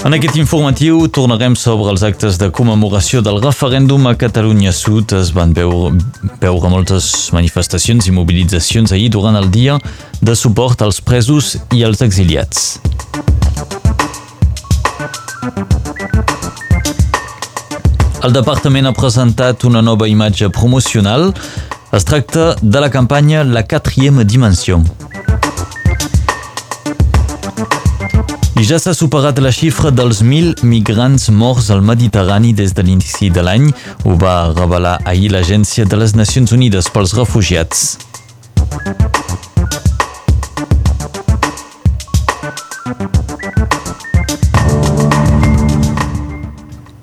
En aquest informatiu tornarem sobre els actes de commemoració del referèndum a Catalunya Sud. Es van veure, veure moltes manifestacions i mobilitzacions ahir durant el dia de suport als presos i als exiliats. El departament ha presentat una nova imatge promocional. Es tracta de la campanya La quatrième dimensió. I ja s'ha superat la xifra dels 1.000 migrants morts al Mediterrani des de l'inici de l'any. Ho va revelar ahir l'Agència de les Nacions Unides pels Refugiats.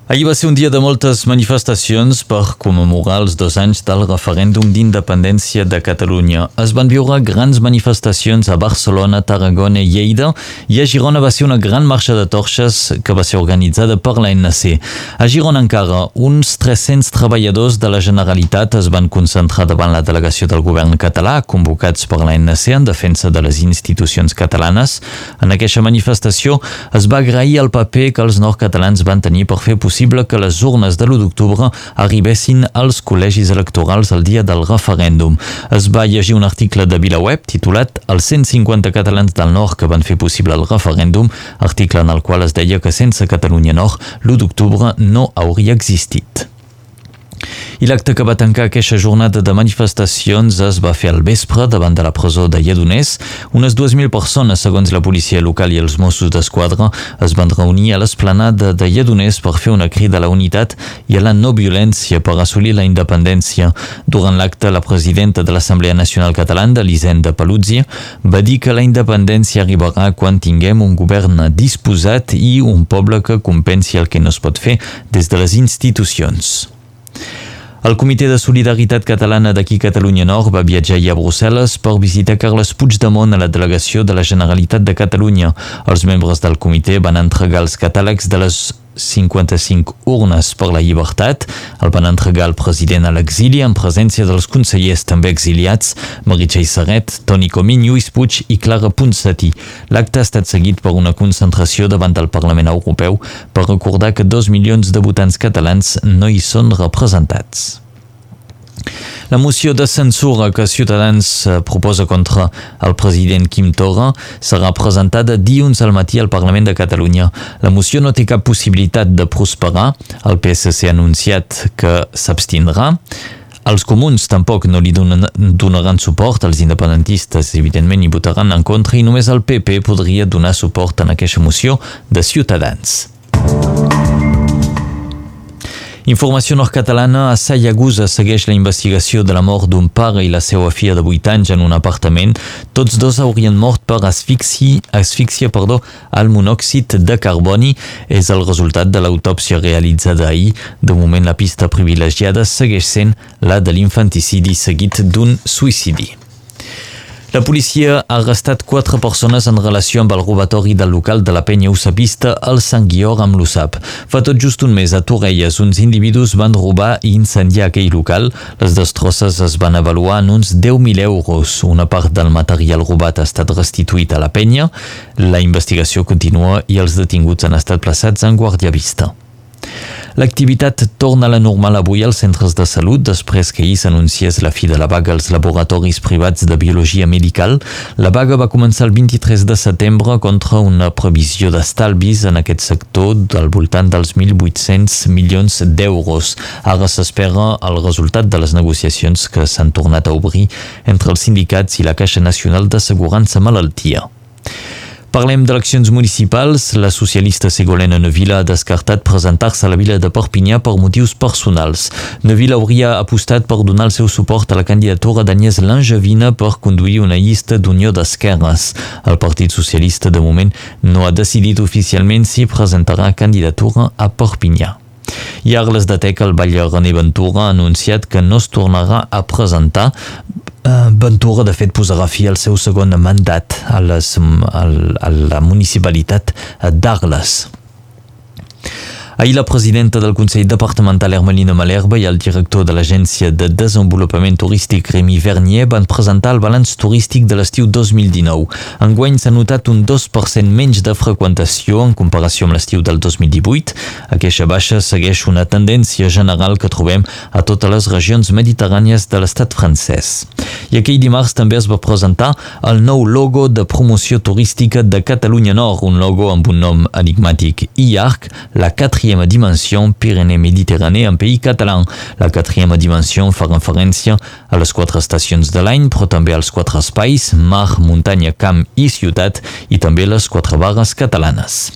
Ahir va ser un dia de moltes manifestacions per commemorar els dos anys del referèndum d'independència de Catalunya. Es van viure grans manifestacions a Barcelona, Tarragona i Lleida i a Girona va ser una gran marxa de torxes que va ser organitzada per l'ANC. A Girona encara, uns 300 treballadors de la Generalitat es van concentrar davant la delegació del govern català, convocats per l'ANC en defensa de les institucions catalanes. En aquesta manifestació es va agrair el paper que els nord-catalans van tenir per fer possible possible que les urnes de l'1 d'octubre arribessin als col·legis electorals el dia del referèndum. Es va llegir un article de VilaWeb titulat Els 150 catalans del nord que van fer possible el referèndum, article en el qual es deia que sense Catalunya Nord l'1 d'octubre no hauria existit. I l'acte que va tancar aquesta jornada de manifestacions es va fer al vespre davant de la presó de Lledoners. Unes 2.000 persones, segons la policia local i els Mossos d'Esquadra, es van reunir a l'esplanada de Lledoners per fer una crida a la unitat i a la no violència per assolir la independència. Durant l'acte, la presidenta de l'Assemblea Nacional Catalana, Lisenda Paluzzi, va dir que la independència arribarà quan tinguem un govern disposat i un poble que compensi el que no es pot fer des de les institucions. El Comitè de Solidaritat Catalana d'aquí Catalunya Nord va viatjar ahir a Brussel·les per visitar Carles Puigdemont a la delegació de la Generalitat de Catalunya. Els membres del comitè van entregar els catàlegs de les 55 urnes per la llibertat. El van entregar al president a l'exili en presència dels consellers també exiliats, Meritxell Serret, Toni Comín, Lluís Puig i Clara Ponsatí. L'acte ha estat seguit per una concentració davant del Parlament Europeu per recordar que dos milions de votants catalans no hi són representats. La moció de censura que Ciutadans eh, proposa contra el president Quim Torra serà presentada dilluns al matí al Parlament de Catalunya. La moció no té cap possibilitat de prosperar. El PSC ha anunciat que s'abstindrà. Els comuns tampoc no li donen, donaran suport, els independentistes evidentment hi votaran en contra i només el PP podria donar suport en aquesta moció de Ciutadans. Informació nord-catalana a Sayagusa segueix la investigació de la mort d'un pare i la seva filla de 8 anys en un apartament. Tots dos haurien mort per asfixia, asfixia perdó, al monòxid de carboni. És el resultat de l'autòpsia realitzada ahir. De moment la pista privilegiada segueix sent la de l'infanticidi seguit d'un suïcidi. La policia ha arrestat quatre persones en relació amb el robatori del local de la penya usapista al Sant Guior amb l'USAP. Fa tot just un mes a Torrelles uns individus van robar i incendiar aquell local. Les destrosses es van avaluar en uns 10.000 euros. Una part del material robat ha estat restituït a la penya. La investigació continua i els detinguts han estat plaçats en guàrdia vista. L'activitat torna a la normal avui als centres de salut després que ahir s'anunciés la fi de la vaga als laboratoris privats de biologia medical. La vaga va començar el 23 de setembre contra una previsió d'estalvis en aquest sector del voltant dels 1.800 milions d'euros. Ara s'espera el resultat de les negociacions que s'han tornat a obrir entre els sindicats i la Caixa Nacional d'Assegurança Malaltia. Parlem d'eleccions municipals. La socialista Segolena Nevila ha descartat presentar-se a la vila de Perpinyà per motius personals. Nevila hauria apostat per donar el seu suport a la candidatura d'Agnès Langevina per conduir una llista d'Unió d'Esquerres. El Partit Socialista, de moment, no ha decidit oficialment si presentarà candidatura a Perpinyà. I de Teca, el batlle René Ventura, ha anunciat que no es tornarà a presentar Ventura, de fet, posarà fi al seu segon mandat a, les, a, a la municipalitat d'Arles. Ahir la presidenta del Consell Departamental Hermelina Malerba i el director de l'Agència de Desenvolupament Turístic Remy Vernier van presentar el balanç turístic de l'estiu 2019. Enguany s'ha notat un 2% menys de freqüentació en comparació amb l'estiu del 2018. Aquesta baixa segueix una tendència general que trobem a totes les regions mediterrànies de l'estat francès. I aquell dimarts també es va presentar el nou logo de promoció turística de Catalunya Nord, un logo amb un nom enigmàtic i llarg, la 4 quatrième dimension Pyrénées-Méditerranée en pays català. La quatrième dimensió fa referència a les quatre estacions de l'any, però també als quatre espais, mar, muntanya, camp i ciutat, i també les quatre barres catalanes.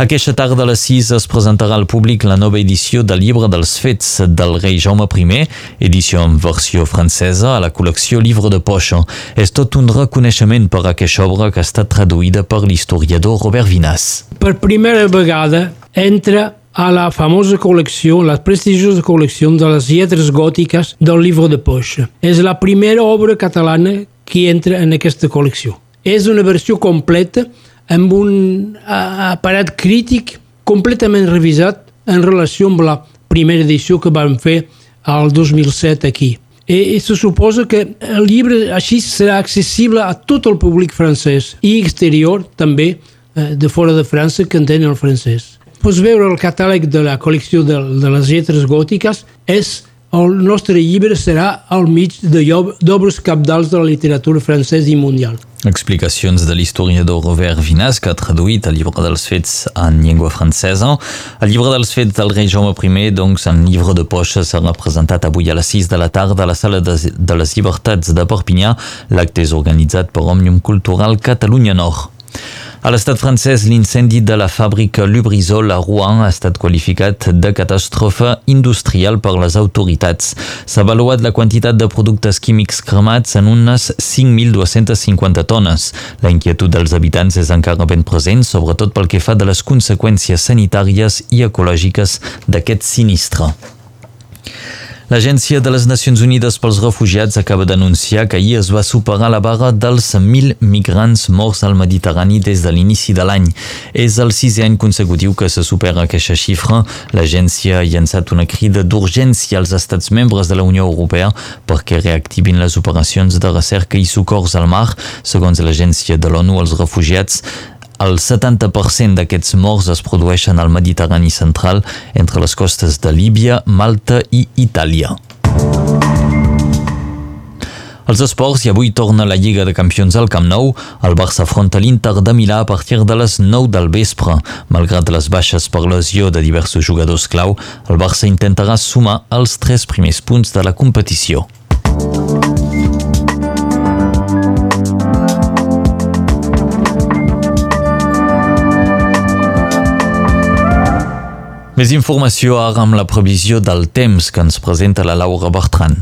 Aquesta tarda a les 6 es presentarà al públic la nova edició del llibre dels fets del rei Jaume I, edició en versió francesa a la col·lecció Livre de Poixa. És tot un reconeixement per aquesta obra que ha estat traduïda per l'historiador Robert Vinas. Per primera vegada entra a la famosa col·lecció, la prestigiosa col·lecció de les lletres gòtiques del Livre de Poixa. És la primera obra catalana que entra en aquesta col·lecció. És una versió completa amb un aparat crític completament revisat en relació amb la primera edició que vam fer al 2007 aquí. I, i se suposa que el llibre així serà accessible a tot el públic francès i exterior també eh, de fora de França que entenen el francès pots veure el catàleg de la col·lecció de, de les lletres gòtiques és el nostre llibre serà al mig d'obres capdals de la literatura francesa i mundial. Explicacions de l'historiador Robert Vinas, que ha traduït el llibre dels fets en llengua francesa. El llibre dels fets del rei Jaume I, doncs, en llibre de poixa, serà presentat avui a les 6 de la tarda a la sala de, de les llibertats de Perpinyà. L'acte és organitzat per Òmnium Cultural Catalunya Nord. A l'estat francès, l'incendi de la fàbrica Lubrizol a Rouen ha estat qualificat de catàstrofe industrial per les autoritats. S'ha avaluat la quantitat de productes químics cremats en unes 5.250 tones. La inquietud dels habitants és encara ben present, sobretot pel que fa de les conseqüències sanitàries i ecològiques d'aquest sinistre. L'Agència de les Nacions Unides pels Refugiats acaba d'anunciar que ahir es va superar la barra dels 1.000 migrants morts al Mediterrani des de l'inici de l'any. És el sisè any consecutiu que se supera aquesta xifra. L'agència ha llançat una crida d'urgència als estats membres de la Unió Europea perquè reactivin les operacions de recerca i socors al mar. Segons l'agència de l'ONU, els refugiats el 70% d'aquests morts es produeixen al Mediterrani central, entre les costes de Líbia, Malta i Itàlia. Els esports i avui torna la Lliga de Campions al Camp Nou. El Barça afronta l'Inter de Milà a partir de les 9 del vespre. Malgrat les baixes per lesió de diversos jugadors clau, el Barça intentarà sumar els tres primers punts de la competició. Més informació ara amb la previsió del temps que ens presenta la Laura Bertran.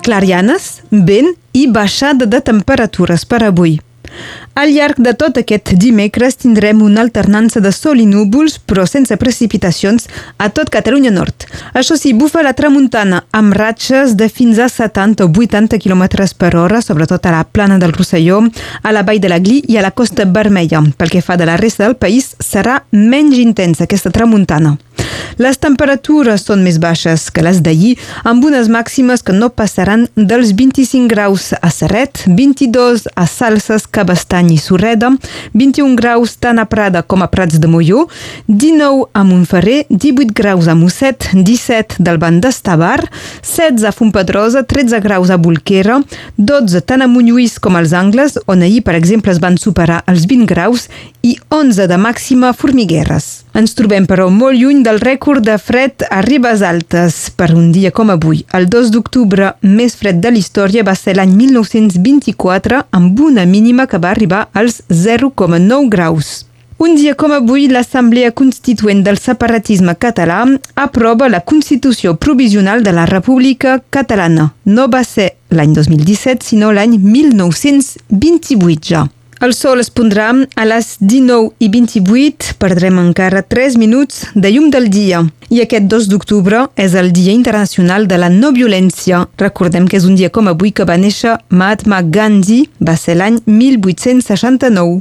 Clarianes, vent i baixada de temperatures per avui. Al llarg de tot aquest dimecres tindrem una alternança de sol i núvols, però sense precipitacions, a tot Catalunya Nord. Això sí, bufa la tramuntana, amb ratxes de fins a 70 o 80 km per hora, sobretot a la plana del Rosselló, a la vall de la Gli i a la Costa Vermella. Pel que fa de la resta del país, serà menys intensa aquesta tramuntana. Les temperatures són més baixes que les d'ahir, amb unes màximes que no passaran dels 25 graus a Serret, 22 a Salses, Cabestany i Surreda, 21 graus tant a Prada com a Prats de Molló, 19 a Montferrer, 18 graus a Mosset, 17 del banc d'Estavar, 16 a Fontpedrosa, 13 graus a Bolquera, 12 tant a Montlluís com als Angles, on ahir, per exemple, es van superar els 20 graus, i 11 de màxima a Formigueres. Ens trobem, però, molt lluny del rècord de fred a Ribes Altes per un dia com avui. El 2 d'octubre més fred de la història va ser l'any 1924 amb una mínima que va arribar als 0,9 graus. Un dia com avui, l'Assemblea Constituent del Separatisme Català aprova la Constitució Provisional de la República Catalana. No va ser l'any 2017, sinó l'any 1928 ja. El sol es pondrà a les 19 i 28, perdrem encara 3 minuts de llum del dia. I aquest 2 d'octubre és el Dia Internacional de la No Violència. Recordem que és un dia com avui que va néixer Mahatma Gandhi, va ser l'any 1869.